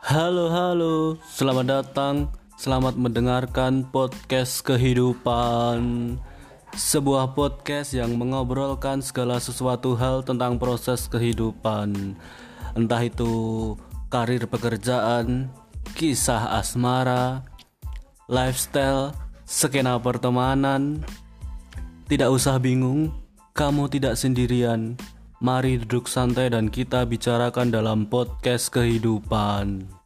Halo halo, selamat datang, selamat mendengarkan podcast kehidupan. Sebuah podcast yang mengobrolkan segala sesuatu hal tentang proses kehidupan. Entah itu karir pekerjaan, kisah asmara, lifestyle, skena pertemanan. Tidak usah bingung, kamu tidak sendirian Mari duduk santai dan kita bicarakan dalam podcast kehidupan.